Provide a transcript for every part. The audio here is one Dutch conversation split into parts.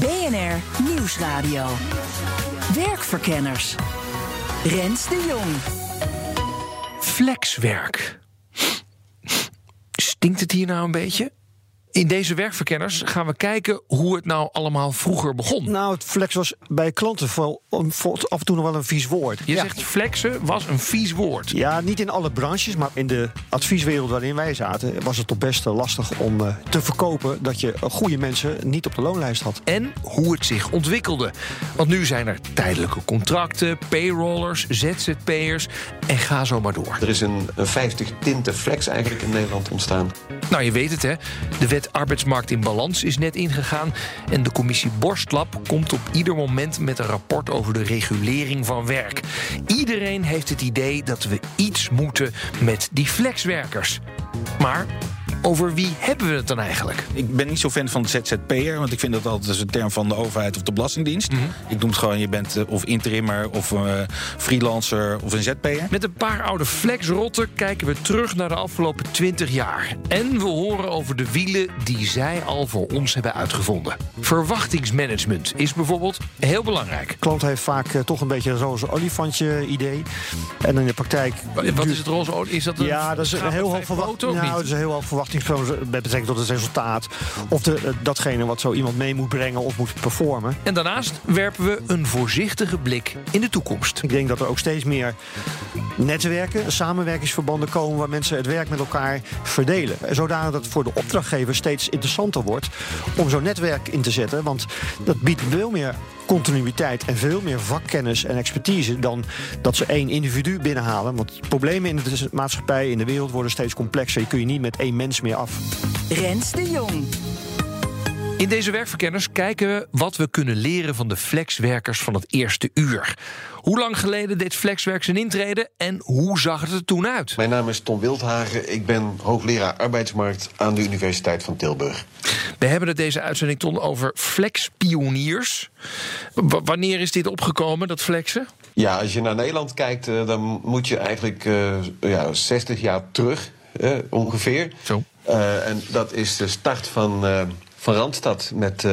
BNR Nieuwsradio. Werkverkenners. Rens de Jong. Flexwerk. Stinkt het hier nou een beetje? In deze werkverkenners gaan we kijken hoe het nou allemaal vroeger begon. Nou, het flex was bij klanten vooral af en toe nog wel een vies woord. Je zegt flexen was een vies woord. Ja, niet in alle branches, maar in de advieswereld waarin wij zaten... was het toch best eh, lastig om eh, te verkopen... dat je goede mensen niet op de loonlijst had. En hoe het zich ontwikkelde. Want nu zijn er tijdelijke contracten, payrollers, ZZP'ers en ga zo maar door. Er is een, een 50 tinten flex eigenlijk in Nederland ontstaan. Nou, je weet het hè. De wet arbeidsmarkt in balans is net ingegaan. En de commissie Borstlab komt op ieder moment met een rapport over de regulering van werk. Iedereen heeft het idee dat we iets moeten met die flexwerkers. Maar over wie hebben we het dan eigenlijk? Ik ben niet zo fan van ZZP'er, want ik vind dat altijd een term van de overheid of de Belastingdienst. Mhm. Ik noem het gewoon, je bent eh, of interimmer of uh, freelancer of een ZP'er. Met een paar oude flexrotten kijken we terug naar de afgelopen 20 jaar. En we horen over de wielen die zij al voor ons hebben uitgevonden. Verwachtingsmanagement is bijvoorbeeld heel belangrijk. De klant heeft vaak uh, toch een beetje een roze olifantje idee. En in de praktijk... Wat is het roze olifantje? Is dat een ja, dat is een heel hoog verwachting. Nou, dat is een heel hoog verwachting met betrekking tot het resultaat. Of de, datgene wat zo iemand mee moet brengen of moet performen. En daarnaast werpen we een voorzichtige blik in de toekomst. Ik denk dat er ook steeds meer netwerken, samenwerkingsverbanden komen waar mensen het werk met elkaar verdelen. Zodanig dat het voor de opdrachtgever steeds interessanter wordt om zo'n netwerk in te zetten. Want dat biedt veel meer continuïteit en veel meer vakkennis en expertise dan dat ze één individu binnenhalen. Want problemen in de maatschappij, in de wereld worden steeds complexer. Je kun je niet met één mens meer af. Rens de Jong. In deze werkverkenners kijken we wat we kunnen leren van de flexwerkers van het eerste uur. Hoe lang geleden deed flexwerk zijn intrede en hoe zag het er toen uit? Mijn naam is Tom Wildhagen. Ik ben hoogleraar arbeidsmarkt aan de Universiteit van Tilburg. We hebben het deze uitzending Ton over flexpioniers. W wanneer is dit opgekomen, dat flexen? Ja, als je naar Nederland kijkt, dan moet je eigenlijk uh, ja, 60 jaar terug uh, ongeveer. Zo. Uh, en dat is de start van, uh, van Randstad met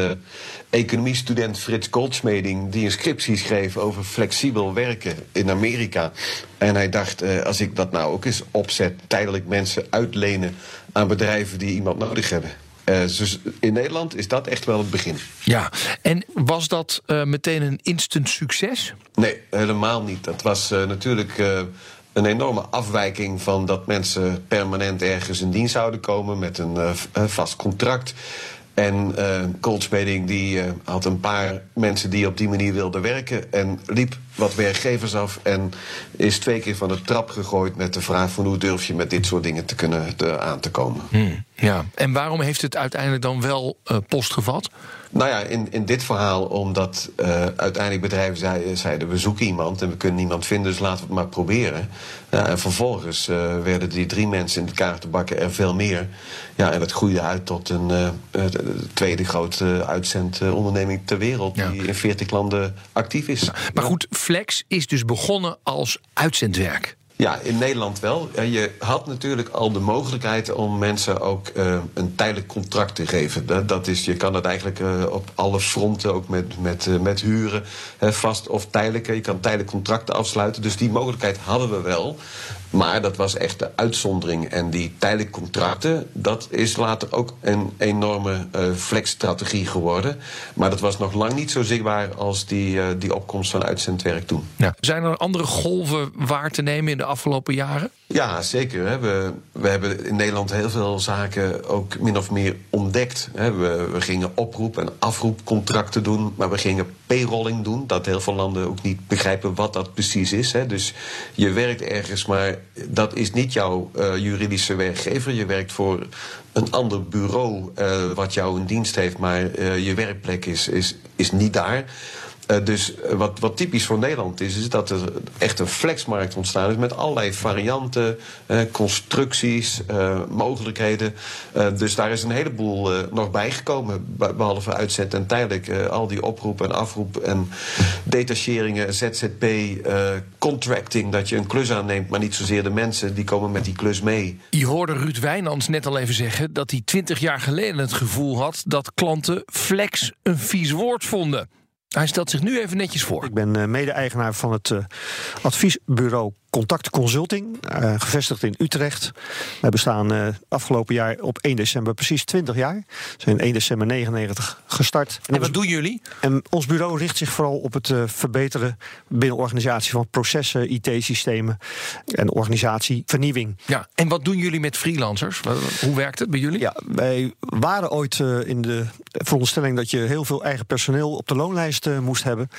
economiestudent Frits Goldsmeding... die een scriptie schreef over flexibel werken in Amerika. En hij dacht, als ik dat nou ook eens opzet... tijdelijk mensen uitlenen aan bedrijven die iemand nodig hebben... Uh, dus in Nederland is dat echt wel het begin. Ja, en was dat uh, meteen een instant succes? Nee, helemaal niet. Dat was uh, natuurlijk een enorme afwijking van dat mensen permanent ergens in dienst zouden komen met een vast contract. En uh, die uh, had een paar mensen die op die manier wilden werken. En liep wat werkgevers af. En is twee keer van de trap gegooid met de vraag van hoe durf je met dit soort dingen te kunnen te, aan te komen. Hmm, ja, en waarom heeft het uiteindelijk dan wel uh, post gevat? Nou ja, in, in dit verhaal omdat uh, uiteindelijk bedrijven zeiden, zeiden... we zoeken iemand en we kunnen niemand vinden, dus laten we het maar proberen. Ja, en vervolgens uh, werden die drie mensen in de kaartenbakken er veel meer. Ja, en het groeide uit tot een uh, tweede grote uitzendonderneming ter wereld... Ja. die in 40 landen actief is. Ja, maar goed, Flex is dus begonnen als uitzendwerk. Ja, in Nederland wel. Je had natuurlijk al de mogelijkheid om mensen ook uh, een tijdelijk contract te geven. Dat, is, je kan dat eigenlijk uh, op alle fronten, ook met, met, uh, met huren, vast of tijdelijk. Je kan tijdelijk contracten afsluiten. Dus die mogelijkheid hadden we wel. Maar dat was echt de uitzondering. En die tijdelijke contracten, dat is later ook een enorme uh, flexstrategie geworden. Maar dat was nog lang niet zo zichtbaar als die, uh, die opkomst van uitzendwerk toen. Ja. Zijn er andere golven waar te nemen in de afgelopen jaren? Ja, zeker. We, we hebben in Nederland heel veel zaken ook min of meer ontdekt. We, we gingen oproep- en afroepcontracten doen, maar we gingen payrolling doen. Dat heel veel landen ook niet begrijpen wat dat precies is. Dus je werkt ergens, maar dat is niet jouw uh, juridische werkgever. Je werkt voor een ander bureau uh, wat jou in dienst heeft, maar uh, je werkplek is, is, is niet daar. Uh, dus wat, wat typisch voor Nederland is, is dat er echt een flexmarkt ontstaan is met allerlei varianten, uh, constructies, mogelijkheden. dus daar is een heleboel nog bijgekomen, behalve uitzet en tijdelijk. al die oproep en afroep en detacheringen, ZZP, contracting, dat je een klus aanneemt, maar niet zozeer de mensen die komen met die klus mee. Je hoorde Ruud Wijnands net al even zeggen dat hij twintig jaar geleden het gevoel had dat klanten flex een vies woord vonden. Hij stelt zich nu even netjes voor. Ik ben mede-eigenaar van het uh, adviesbureau Contact Consulting, uh, gevestigd in Utrecht. We bestaan uh, afgelopen jaar op 1 december precies 20 jaar. We zijn in 1 december 99 gestart. En, en wat doen jullie? En ons bureau richt zich vooral op het uh, verbeteren binnen organisatie van processen, IT-systemen en organisatievernieuwing. Ja, en wat doen jullie met freelancers? Hoe werkt het bij jullie? Ja, wij waren ooit in de veronderstelling dat je heel veel eigen personeel op de loonlijst moest hebben.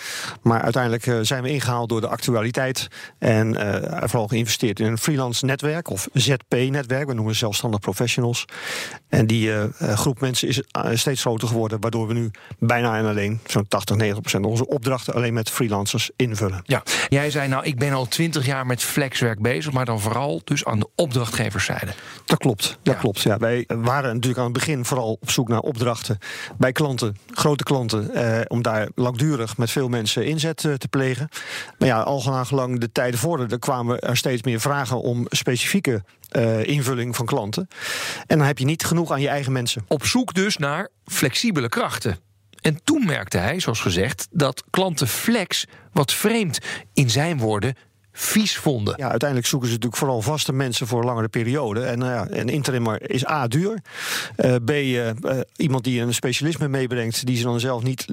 Maar uiteindelijk zijn we ingehaald door de actualiteit en vooral geïnvesteerd in een freelance netwerk of ZP-netwerk. We noemen zelfstandig professionals. En die uh, groep mensen is steeds groter geworden, waardoor we nu bijna en alleen zo'n 80, 90 procent onze opdrachten alleen met freelancers invullen. Ja, jij zei nou, ik ben al 20 jaar met flexwerk bezig, maar dan vooral dus aan de opdrachtgeverszijde. Dat klopt, dat ja. klopt. Ja, wij waren natuurlijk aan het begin vooral op zoek naar opdrachten bij klanten, grote klanten, eh, om daar langdurig met veel mensen inzet te plegen. Maar ja, al gelang de tijden vorderden, kwamen er steeds meer vragen om specifieke uh, invulling van klanten. En dan heb je niet genoeg aan je eigen mensen. Op zoek dus naar flexibele krachten. En toen merkte hij, zoals gezegd, dat klanten flex wat vreemd in zijn woorden vies vonden. Ja, uiteindelijk zoeken ze natuurlijk vooral vaste mensen voor langere perioden. En uh, ja, een interimmer is A, duur. Uh, B, uh, iemand die een specialisme meebrengt... die ze dan zelf niet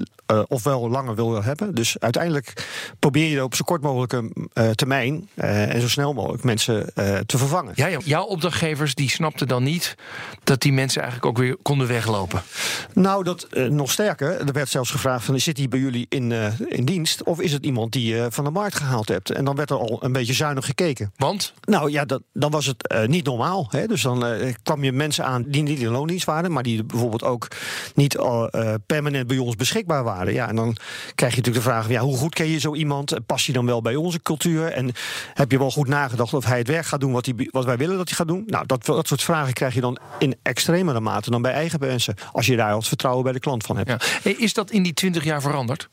ofwel langer wil hebben. Dus uiteindelijk probeer je op zo kort mogelijke termijn... en zo snel mogelijk mensen te vervangen. Ja, ja, jouw opdrachtgevers die snapten dan niet... dat die mensen eigenlijk ook weer konden weglopen? Nou, dat nog sterker. Er werd zelfs gevraagd van... zit hij bij jullie in, in dienst? Of is het iemand die je van de markt gehaald hebt? En dan werd er al een beetje zuinig gekeken. Want? Nou ja, dat, dan was het uh, niet normaal. Hè? Dus dan uh, kwam je mensen aan die niet in loondienst waren, maar die bijvoorbeeld ook niet uh, permanent bij ons beschikbaar waren. Ja, en dan krijg je natuurlijk de vraag: ja, hoe goed ken je zo iemand? Past hij dan wel bij onze cultuur? En heb je wel goed nagedacht of hij het werk gaat doen wat, hij, wat wij willen dat hij gaat doen? Nou, dat, dat soort vragen krijg je dan in extremere mate dan bij eigen mensen. Als je daar het vertrouwen bij de klant van hebt. Ja. Is dat in die 20 jaar veranderd?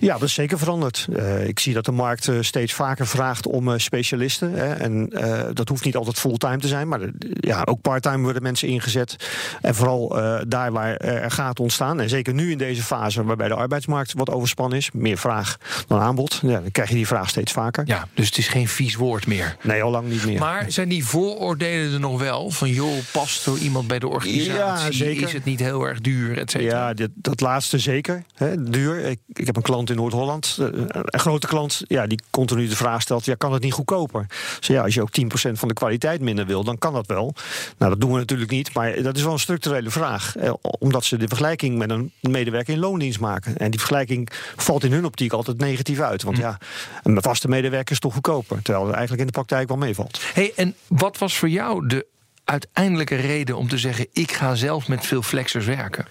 Ja, dat is zeker veranderd. Uh, ik zie dat de markt uh, steeds vaker vraagt om uh, specialisten. Hè, en dat hoeft niet altijd fulltime te zijn, maar ja, ook parttime worden mensen ingezet. En vooral daar waar er gaat ontstaan. En zeker nu in deze fase waarbij de arbeidsmarkt wat overspannen is, meer vraag dan aanbod, ja, dan krijg je die vraag steeds vaker. Ja, dus het is geen vies woord meer. Nee, al lang niet meer. Maar zijn die vooroordelen er nog wel? Van joh, past er iemand bij de organisatie? Ja, zeker. Is het niet heel erg duur, et cetera? Ja, dit, dat laatste zeker. Hè, duur. Ik, ik heb een klant in Noord-Holland. Een grote klant ja, die continu de vraag stelt: ja, kan het niet goedkoper? Dus ja, als je ook 10% van de kwaliteit minder wil, dan kan dat wel. Nou, dat doen we natuurlijk niet, maar dat is wel een structurele vraag. Eh, omdat ze de vergelijking met een medewerker in loondienst maken. En die vergelijking valt in hun optiek altijd negatief uit. Want ja, een vaste medewerker is toch goedkoper. Terwijl het eigenlijk in de praktijk wel meevalt. Hey, en wat was voor jou de uiteindelijke reden om te zeggen: ik ga zelf met veel flexers werken?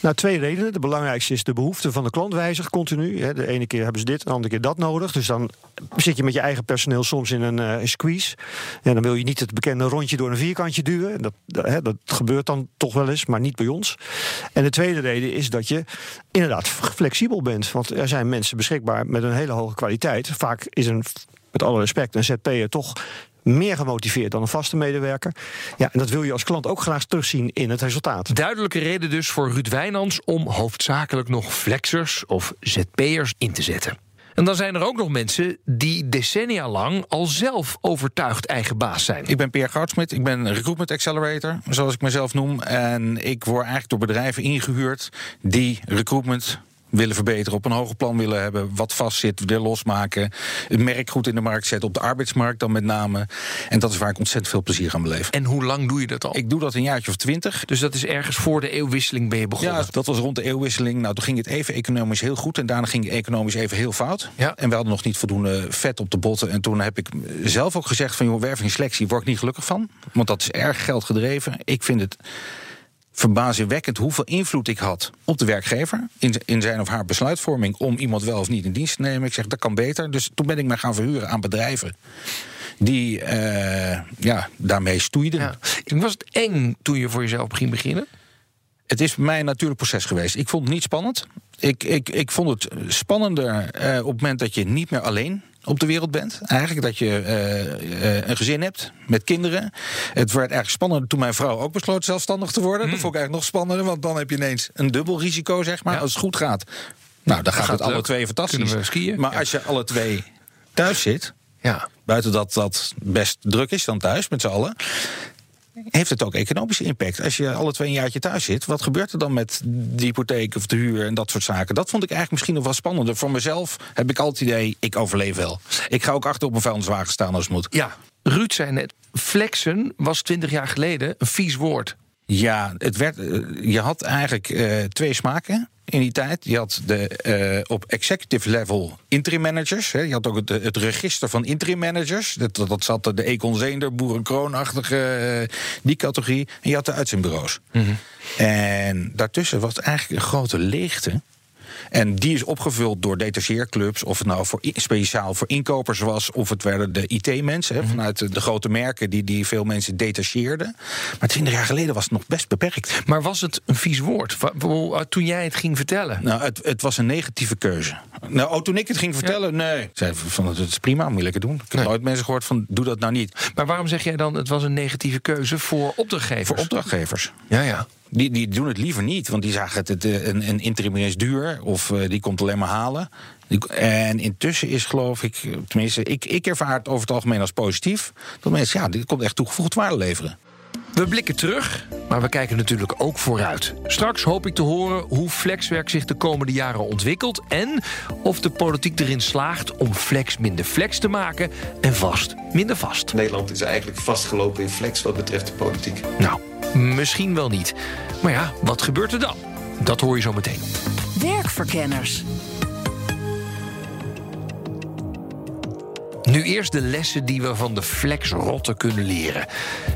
Nou, twee redenen. De belangrijkste is de behoefte van de klant wijzigt continu. De ene keer hebben ze dit, de andere keer dat nodig. Dus dan zit je met je eigen personeel soms in een uh, squeeze. En dan wil je niet het bekende rondje door een vierkantje duwen. Dat, dat, dat gebeurt dan toch wel eens, maar niet bij ons. En de tweede reden is dat je inderdaad flexibel bent. Want er zijn mensen beschikbaar met een hele hoge kwaliteit. Vaak is een met alle respect, een ZP'er toch meer gemotiveerd dan een vaste medewerker. Ja, en dat wil je als klant ook graag terugzien in het resultaat. Duidelijke reden dus voor Ruud Wijnands om hoofdzakelijk nog flexers of ZP'ers in te zetten. En dan zijn er ook nog mensen die decennia lang al zelf overtuigd eigen baas zijn. Ik ben Peer Goudsmit, ik ben Recruitment Accelerator, zoals ik mezelf noem. En ik word eigenlijk door bedrijven ingehuurd die recruitment willen verbeteren, op een hoger plan willen hebben, wat vastzit, weer losmaken, het merk goed in de markt zetten, op de arbeidsmarkt dan met name. En dat is waar ik ontzettend veel plezier aan beleef. En hoe lang doe je dat al? Ik doe dat een jaartje of twintig. Dus dat is ergens voor de eeuwwisseling ben je begonnen? Ja, dat was rond de eeuwwisseling. Nou, toen ging het even economisch heel goed en daarna ging het economisch even heel fout. Ja. En we hadden nog niet voldoende vet op de botten. En toen heb ik zelf ook gezegd van, joh, werving en selectie word ik niet gelukkig van. Want dat is erg geldgedreven. Ik vind het verbazingwekkend hoeveel invloed ik had op de werkgever in, in zijn of haar besluitvorming om iemand wel of niet in dienst te nemen. Ik zeg dat kan beter. Dus toen ben ik mij gaan verhuren aan bedrijven die eh, ja, daarmee stoeiden. Ja. Was het eng toen je voor jezelf ging beginnen? Het is voor mij een natuurlijk proces geweest. Ik vond het niet spannend. Ik, ik, ik vond het spannender eh, op het moment dat je niet meer alleen op de wereld bent. Eigenlijk dat je eh, eh, een gezin hebt met kinderen. Het werd eigenlijk spannender toen mijn vrouw ook besloot zelfstandig te worden. Dat vond ik eigenlijk nog spannender, want dan heb je ineens een dubbel risico, zeg maar. Ja. Als het goed gaat, nou, dan gaat, gaat het alle leuk. twee fantastisch. Skiën? Maar Ja. als je alle twee thuis zit, Ja. buiten dat dat best druk is dan thuis met z'n allen. Heeft het ook economische impact? Als je alle twee een jaartje thuis zit, wat gebeurt er dan met de hypotheek of de huur en dat soort zaken? Dat vond ik eigenlijk misschien nog wel spannender. Voor mezelf heb ik altijd het idee, ik overleef wel. Ik ga ook achter op een vuilniswagen staan als het moet. ja. Ruud zei net, flexen was 20 jaar geleden een vies woord. Ja, het werd, eh, je had eigenlijk eh, twee smaken in die tijd. Je had de, eh, op executive level interim managers. Hè. Je had ook het, het register van interim managers. Dat, dat, zat de Econ Zeender, Boerenkroonachtige, die categorie. En je had de uitzendbureaus. En daartussen was eigenlijk een grote leegte. En die is opgevuld door detacheerclubs. Of het nou voor, speciaal voor inkopers was. Of het werden de IT-mensen hè, vanuit de, grote merken die, die veel mensen detacheerden. Maar twintig jaar geleden was het nog best beperkt. Maar was het een vies woord? Toen jij het ging vertellen. Nou, het, het was een negatieve keuze. Nou, oh, toen ik het ging vertellen, nee. Zei van, het is prima, moet je lekker doen. Ik heb Nee. nooit mensen gehoord van, doe dat nou niet. Maar waarom zeg jij dan, het was een negatieve keuze voor opdrachtgevers? Voor opdrachtgevers. Ja, ja. Die, die doen het liever niet, want die zagen het, het eh, een, een interim is duur of eh, die komt alleen maar halen. En intussen is geloof ik, eh, tenminste, ik, ik ervaar het over het algemeen als positief. Dat mensen, ja, dit komt echt toegevoegd waarde leveren. We blikken terug, maar we kijken natuurlijk ook vooruit. Straks hoop ik te horen hoe flexwerk zich de komende jaren ontwikkelt... en of de politiek erin slaagt om flex minder flex te maken... en vast minder vast. Nederland is eigenlijk vastgelopen in flex wat betreft de politiek. Nou, misschien wel niet. Maar ja, wat gebeurt er dan? Dat hoor je zo meteen. Werkverkenners. Nu eerst de lessen die we van de flexrotten kunnen leren.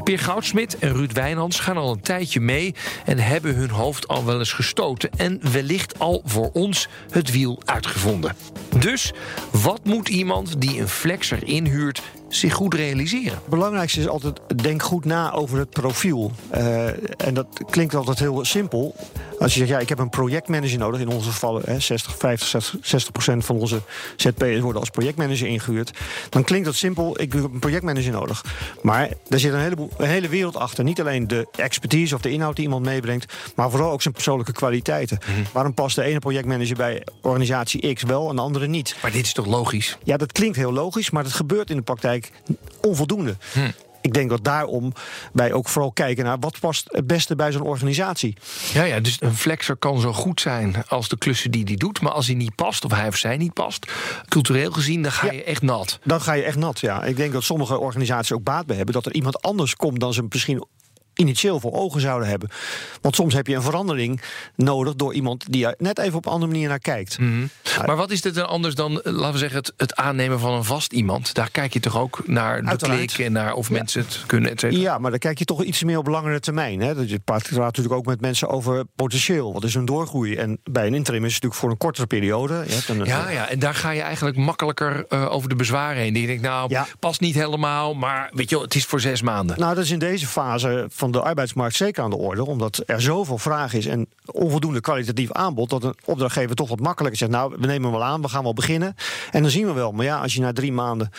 Peer Goudsmit en Ruud Wijnands gaan al een tijdje mee... en hebben hun hoofd al wel eens gestoten... en wellicht al voor ons het wiel uitgevonden. Dus, wat moet iemand die een flexer inhuurt zich goed realiseren? Het belangrijkste is altijd, denk goed na over het profiel. Eh, en dat klinkt altijd heel simpel. Als je zegt, ja, ik heb een projectmanager nodig. In onze gevallen, hè, 60, 50, 60, 60 procent van onze ZP'ers worden als projectmanager ingehuurd. Dan klinkt dat simpel, ik heb een projectmanager nodig. Maar daar zit een, heleboel, een hele wereld achter. Niet alleen de expertise of de inhoud die iemand meebrengt... maar vooral ook zijn persoonlijke kwaliteiten. Waarom past de ene projectmanager bij organisatie X wel en de andere niet? Maar dit is toch logisch? Ja, dat klinkt heel logisch, maar dat gebeurt in de praktijk onvoldoende. Ik denk dat daarom wij ook vooral kijken naar wat past het beste bij zo'n organisatie. Ja, ja, dus een flexer kan zo goed zijn als de klussen die hij doet... maar als hij niet past, of hij of zij niet past... cultureel gezien, dan ga Ja. je echt nat. Dan ga je echt nat. Ja. Ik denk dat sommige organisaties ook baat bij hebben dat er iemand anders komt dan ze misschien initieel voor ogen zouden hebben. Want soms heb je een verandering nodig door iemand die er net even op een andere manier naar kijkt. Maar wat is dit dan anders dan, eh, laten we zeggen, het, het aannemen van een vast iemand? Daar kijk je toch ook naar de Uiteraard. klik en naar of mensen het kunnen, et cetera? Ja, maar dan kijk je toch iets meer op langere termijn. Hè? Dat Je praat natuurlijk ook met mensen over potentieel. Wat is hun doorgroei? En bij een interim is het natuurlijk voor een kortere periode. Je hebt een, Ja, ja, en daar ga je eigenlijk makkelijker eh, over de bezwaren heen. Die denkt, nou, Ja. past niet helemaal, maar weet je wel, het is voor zes maanden. Nou, dat is in deze fase van de arbeidsmarkt zeker aan de orde. Omdat er zoveel vraag is en onvoldoende kwalitatief aanbod. dat een opdrachtgever toch wat makkelijker zegt. Nou, we nemen hem wel aan, we gaan wel beginnen. En dan zien we wel. Maar ja, als je na drie maanden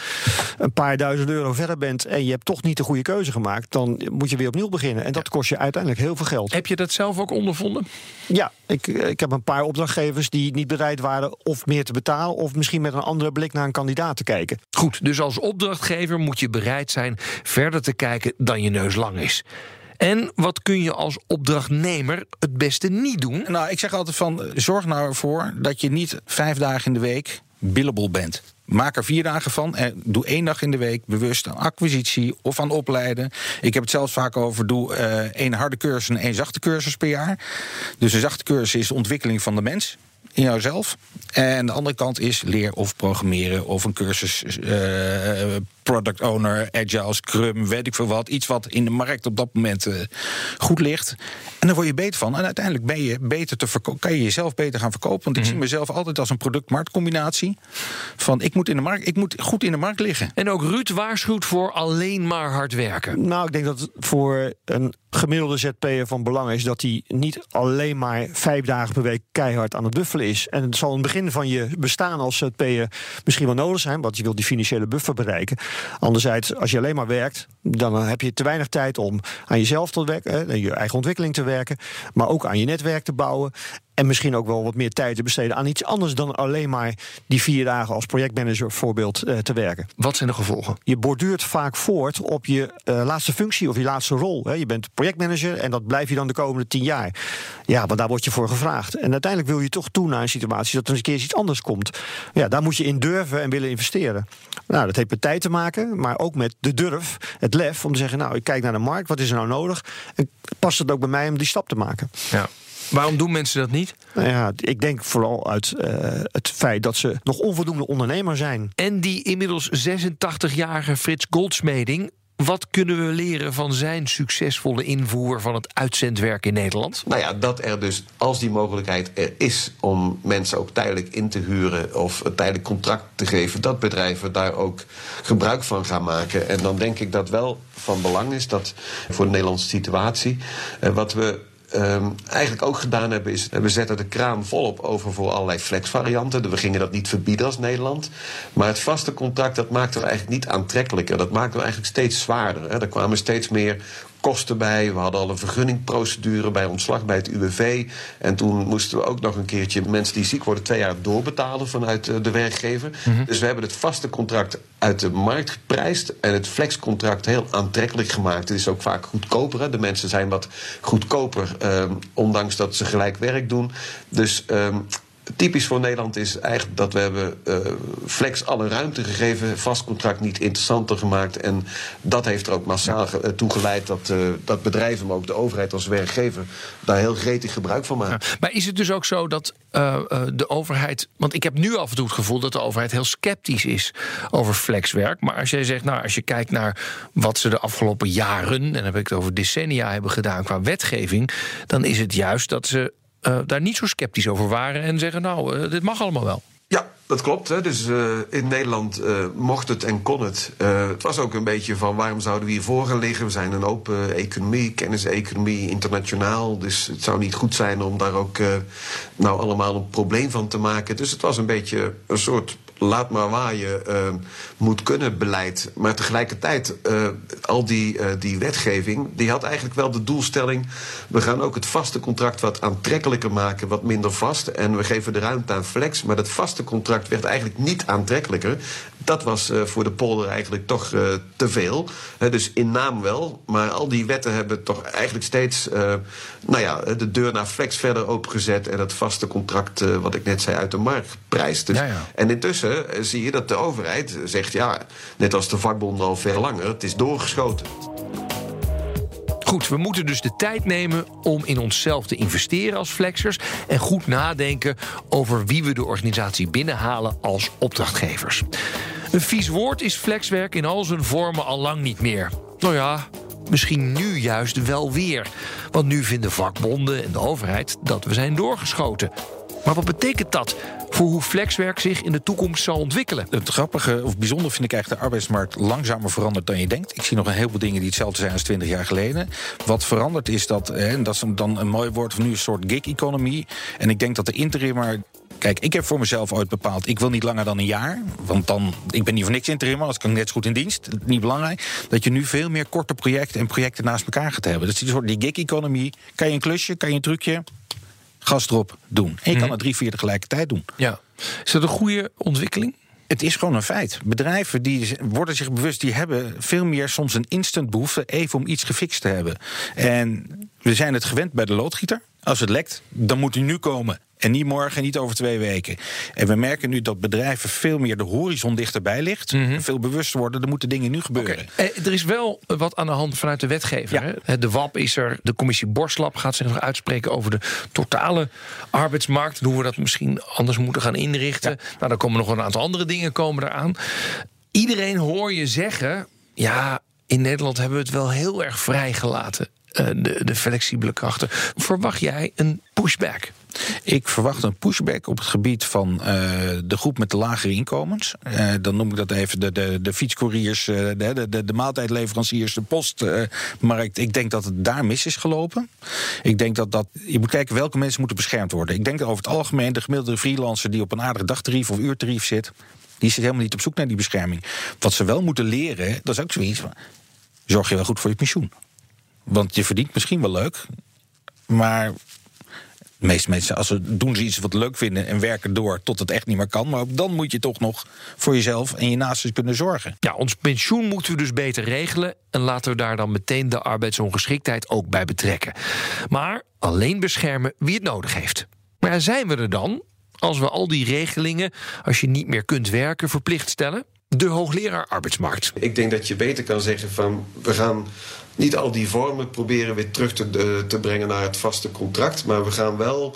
een paar duizend euro verder bent. en je hebt toch niet de goede keuze gemaakt. dan moet je weer opnieuw beginnen. En dat kost je uiteindelijk heel veel geld. Heb je dat zelf ook ondervonden? Ja, ik, ik heb een paar opdrachtgevers die niet bereid waren. of meer te betalen. of misschien met een andere blik naar een kandidaat te kijken. Goed, dus als opdrachtgever moet je bereid zijn verder te kijken dan je neus lang is. En wat kun je als opdrachtnemer het beste niet doen? Nou, ik zeg altijd van, eh, zorg nou ervoor dat je niet vijf dagen in de week billable bent. Maak er vier dagen van en doe één dag in de week bewust aan acquisitie of aan opleiden. Ik heb het zelfs vaak over, doe uh, één harde cursus en één zachte cursus per jaar. Dus een zachte cursus is de ontwikkeling van de mens in jouzelf. En de andere kant is leer of programmeren of een cursus uh, product owner, agile, scrum, weet ik veel wat. Iets wat in de markt op dat moment uh, goed ligt. En daar word je beter van. En uiteindelijk ben je beter te kan je jezelf beter gaan verkopen. Want ik mm -hmm. zie mezelf altijd als een product-marktcombinatie. Van ik moet, in de markt, ik moet goed in de markt liggen. En ook Ruud waarschuwt voor alleen maar hard werken. Nou, ik denk dat voor een gemiddelde ZP'er van belang is dat hij niet alleen maar vijf dagen per week keihard aan het buffelen is. En het zal in het begin van je bestaan als ZP'er misschien wel nodig zijn, want je wilt die financiële buffer bereiken. Anderzijds, als je alleen maar werkt, dan heb je te weinig tijd om aan jezelf te werken, en je eigen ontwikkeling te werken, maar ook aan je netwerk te bouwen. En misschien ook wel wat meer tijd te besteden aan iets anders dan alleen maar die vier dagen als projectmanager voorbeeld uh, te werken. Wat zijn de gevolgen? Je borduurt vaak voort op je uh, laatste functie of je laatste rol. Hè. Je bent projectmanager en dat blijf je dan de komende tien jaar. Ja, want daar word je voor gevraagd. En uiteindelijk wil je toch toe naar een situatie dat er eens een keer iets anders komt. Ja, daar moet je in durven en willen investeren. Nou, dat heeft met tijd te maken, maar ook met de durf, het lef om te zeggen: Nou, ik kijk naar de markt, wat is er nou nodig? En past het ook bij mij om die stap te maken? Ja. Waarom doen mensen dat niet? Nou ja, ik denk vooral uit uh, het feit dat ze nog onvoldoende ondernemer zijn. En die inmiddels 86-jarige Frits Goldsmeding. Wat kunnen we leren van zijn succesvolle invoer van het uitzendwerk in Nederland? Nou ja, dat er dus, als die mogelijkheid er is om mensen ook tijdelijk in te huren of een tijdelijk contract te geven, dat bedrijven daar ook gebruik van gaan maken. En dan denk ik dat wel van belang is dat voor de Nederlandse situatie, uh, wat we um, eigenlijk ook gedaan hebben, is we zetten de kraan volop over voor allerlei flexvarianten. We gingen dat niet verbieden als Nederland. Maar het vaste contract, dat maakte we eigenlijk niet aantrekkelijker. Dat maakte we eigenlijk steeds zwaarder. Hè. Er kwamen steeds meer kosten bij. We hadden al een vergunningprocedure bij ontslag bij het UWV. En toen moesten we ook nog een keertje mensen die ziek worden twee jaar doorbetalen vanuit de werkgever. Mm -hmm. Dus we hebben het vaste contract uit de markt geprijsd en het flexcontract heel aantrekkelijk gemaakt. Het is ook vaak goedkoper. Hè? De mensen zijn wat goedkoper, um, ondanks dat ze gelijk werk doen. Dus um, typisch voor Nederland is eigenlijk dat we hebben uh, Flex alle ruimte gegeven, vast contract niet interessanter gemaakt. En dat heeft er ook massaal ja. toe geleid dat, uh, dat bedrijven, maar ook de overheid als werkgever, daar heel gretig gebruik van maken. Maar is het dus ook zo dat de overheid. Want ik heb nu af en toe het gevoel dat de overheid heel sceptisch is over flexwerk. Maar als jij zegt, nou, als je kijkt naar wat ze de afgelopen jaren, en dan heb ik het over decennia hebben gedaan qua wetgeving, dan is het juist dat ze uh, daar niet zo sceptisch over waren en zeggen: Nou, uh, dit mag allemaal wel. Ja, dat klopt. Hè. Dus uh, in Nederland mocht het en kon het. het was ook een beetje van waarom zouden we hiervoor gaan liggen? We zijn een open economie, kenniseconomie, internationaal. Dus het zou niet goed zijn om daar ook nou allemaal een probleem van te maken. Dus het was een beetje een soort laat maar waaien uh, moet kunnen beleid. Maar tegelijkertijd, uh, al die, uh, die wetgeving, die had eigenlijk wel de doelstelling... we gaan ook het vaste contract wat aantrekkelijker maken, wat minder vast. En we geven de ruimte aan flex. Maar dat vaste contract werd eigenlijk niet aantrekkelijker. Dat was voor de polder eigenlijk toch te veel. dus in naam wel, maar al die wetten hebben toch eigenlijk steeds... nou ja, de deur naar flex verder opengezet... en het vaste contract, wat ik net zei, uit de markt prijst. Dus, ja, ja. En intussen zie je dat de overheid zegt... ja, net als de vakbonden al veel langer, het is doorgeschoten. Goed, we moeten dus de tijd nemen om in onszelf te investeren als flexers... en goed nadenken over wie we de organisatie binnenhalen als opdrachtgevers. Een vies woord is flexwerk in al zijn vormen al lang niet meer. Nou ja, misschien nu juist wel weer. Want nu vinden vakbonden en de overheid dat we zijn doorgeschoten. Maar wat betekent dat voor hoe flexwerk zich in de toekomst zal ontwikkelen? Het grappige of bijzonder vind ik eigenlijk de arbeidsmarkt langzamer verandert dan je denkt. Ik zie nog een heleboel dingen die hetzelfde zijn als 20 jaar geleden. Wat verandert is dat, en dat is dan een mooi woord van nu, een soort gig-economie. En ik denk dat de interim Kijk, ik heb voor mezelf ooit bepaald, ik wil niet langer dan een jaar. Want dan, ik ben niet voor niks interim, als ik kan net zo goed in dienst. Niet belangrijk. Dat je nu veel meer korte projecten en projecten naast elkaar gaat hebben. Is die soort die gig-economie. Kan je een klusje, kan je een trucje, gas erop doen. En je kan er drie, vier tegelijkertijd doen. Ja. Is dat een goede ontwikkeling? het is gewoon een feit. Bedrijven die worden zich bewust, die hebben veel meer soms een instant behoefte even om iets gefixt te hebben. En we zijn het gewend bij de loodgieter. Als het lekt, dan moet hij nu komen. En niet morgen, niet over twee weken. En we merken nu dat bedrijven veel meer de horizon dichterbij ligt. Mhm. Veel bewuster worden, er moeten dingen nu gebeuren. Eh, er is wel wat aan de hand vanuit de wetgever. Ja. De WAP is er, de commissie Borstlab gaat zich nog uitspreken over de totale arbeidsmarkt. Hoe we dat misschien anders moeten gaan inrichten. Nou, dan komen nog een aantal andere dingen komen eraan. Iedereen hoor je zeggen: ja, in Nederland hebben we het wel heel erg vrijgelaten. eh, de, de flexibele krachten. Verwacht jij een pushback? Ik verwacht een pushback op het gebied van eh, de groep met de lagere inkomens. Eh, dan noem ik dat even de, de, de fietscouriers, eh, de, de, de, maaltijdleveranciers, de postmarkt. ik denk dat het daar mis is gelopen. Ik denk dat dat. Je moet kijken welke mensen moeten beschermd worden. Ik denk over het algemeen de gemiddelde freelancer die op een aardig dagtarief of uurtarief zit. Die zit helemaal niet op zoek naar die bescherming. Wat ze wel moeten leren, dat is ook zoiets. Zorg je wel goed voor je pensioen. Want je verdient misschien wel leuk, maar de meeste mensen, als ze doen ze iets wat leuk vinden en werken door tot het echt niet meer kan. Maar ook dan moet je toch nog voor jezelf en je naasten kunnen zorgen. Ja, ons pensioen moeten we dus beter regelen. En laten we daar dan meteen de arbeidsongeschiktheid ook bij betrekken. Maar alleen beschermen wie het nodig heeft. Maar zijn we er dan als we al die regelingen, als je niet meer kunt werken, verplicht stellen? De hoogleraar arbeidsmarkt. Ik denk dat je beter kan zeggen van we gaan niet al die vormen proberen weer terug te, eh, te brengen naar het vaste contract. Maar we gaan wel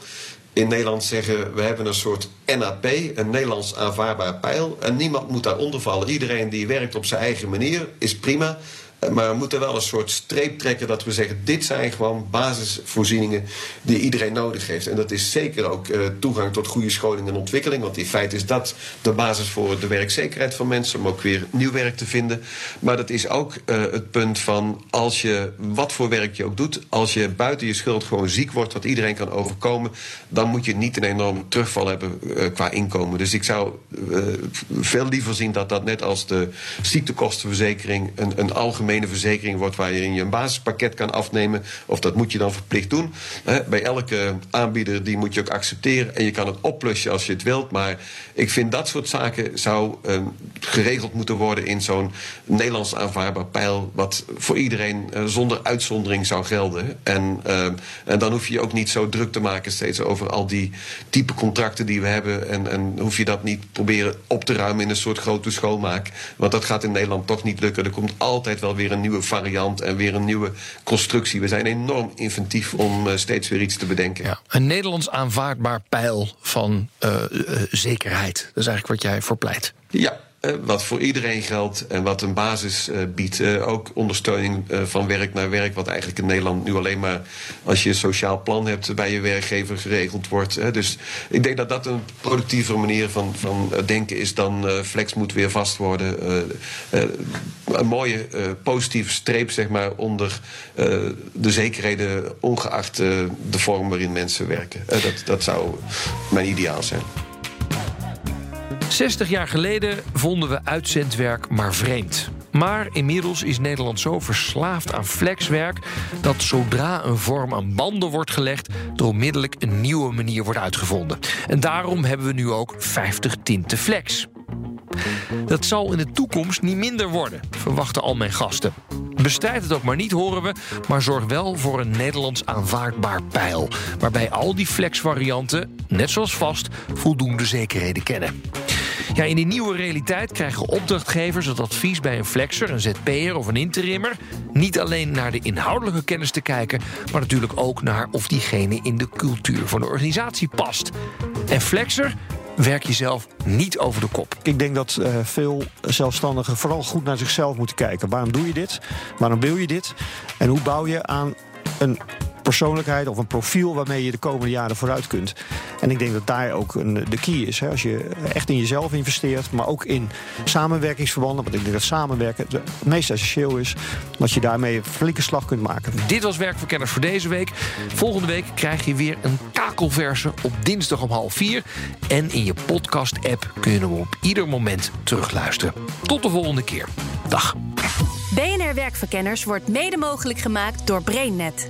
in Nederland zeggen we hebben een soort NAP, een Nederlands aanvaardbaar pijl. En niemand moet daaronder vallen. Iedereen die werkt op zijn eigen manier is prima. Maar we moeten wel een soort streep trekken dat we zeggen: dit zijn gewoon basisvoorzieningen die iedereen nodig heeft. En dat is zeker ook eh, toegang tot goede scholing en ontwikkeling. Want in feite is dat de basis voor de werkzekerheid van mensen, om ook weer nieuw werk te vinden. Maar dat is ook eh, het punt van als je wat voor werk je ook doet, als je buiten je schuld gewoon ziek wordt, wat iedereen kan overkomen, dan moet je niet een enorm terugval hebben eh, qua inkomen. Dus ik zou veel liever zien dat dat net als de ziektekostenverzekering een, een algemene verzekering wordt waarin je een basispakket kan afnemen. Of dat moet je dan verplicht doen. Bij elke aanbieder die moet je ook accepteren en je kan het opplussen als je het wilt. Maar ik vind dat soort zaken zou eh, geregeld moeten worden in zo'n Nederlands aanvaardbaar pijl. Wat voor iedereen eh, zonder uitzondering zou gelden. En, eh, en dan hoef je je ook niet zo druk te maken steeds over al die type contracten die we hebben. En, en hoef je dat niet proberen op te ruimen in een soort grote schoonmaak. Want dat gaat in Nederland toch niet lukken. Er komt altijd wel weer een nieuwe variant en weer een nieuwe constructie. We zijn enorm inventief om eh, steeds weer iets te bedenken. Ja, een Nederlands aanvaardbaar pijl van eh, eh, zekerheid. Dat is eigenlijk wat jij voor pleit. Ja, wat voor iedereen geldt en wat een basis eh, biedt. Eh, ook ondersteuning eh, van werk naar werk, wat eigenlijk in Nederland nu alleen maar als je een sociaal plan hebt bij je werkgever geregeld wordt. Dus ik denk dat dat een productievere manier van, van eh, denken is dan eh, flex moet weer vast worden. Eh, eh, een mooie eh, positieve streep zeg maar, onder eh, de zekerheden, ongeacht eh, de vorm waarin mensen werken. Eh, dat, dat zou mijn ideaal zijn. 60 jaar geleden vonden we uitzendwerk maar vreemd. Maar inmiddels is Nederland zo verslaafd aan flexwerk dat zodra een vorm aan banden wordt gelegd, er onmiddellijk een nieuwe manier wordt uitgevonden. En daarom hebben we nu ook 50 tinten flex. Dat zal in de toekomst niet minder worden, verwachten al mijn gasten. Bestrijd het ook maar niet, horen we, maar zorg wel voor een Nederlands aanvaardbaar pijl. Waarbij al die flexvarianten, net zoals vast, voldoende zekerheden kennen. Ja, in die nieuwe realiteit krijgen opdrachtgevers het advies bij een flexer, een ZP'er of een interimmer niet alleen naar de inhoudelijke kennis te kijken, maar natuurlijk ook naar of diegene in de cultuur van de organisatie past. En flexer werk jezelf niet over de kop. Ik denk dat eh, veel zelfstandigen vooral goed naar zichzelf moeten kijken. Waarom doe je dit? Waarom wil je dit? En hoe bouw je aan een persoonlijkheid of een profiel waarmee je de komende jaren vooruit kunt. En ik denk dat daar ook een, de key is. Hè. Als je echt in jezelf investeert, maar ook in samenwerkingsverbanden. Want ik denk dat samenwerken het meest essentieel is. Dat je daarmee een flinke slag kunt maken. Dit was Werkverkenners voor deze week. Volgende week krijg je weer een kakelverse op dinsdag om half vier. En in je podcast-app kun je hem op ieder moment terugluisteren. Tot de volgende keer. Dag. BNR Werkverkenners wordt mede mogelijk gemaakt door BrainNet.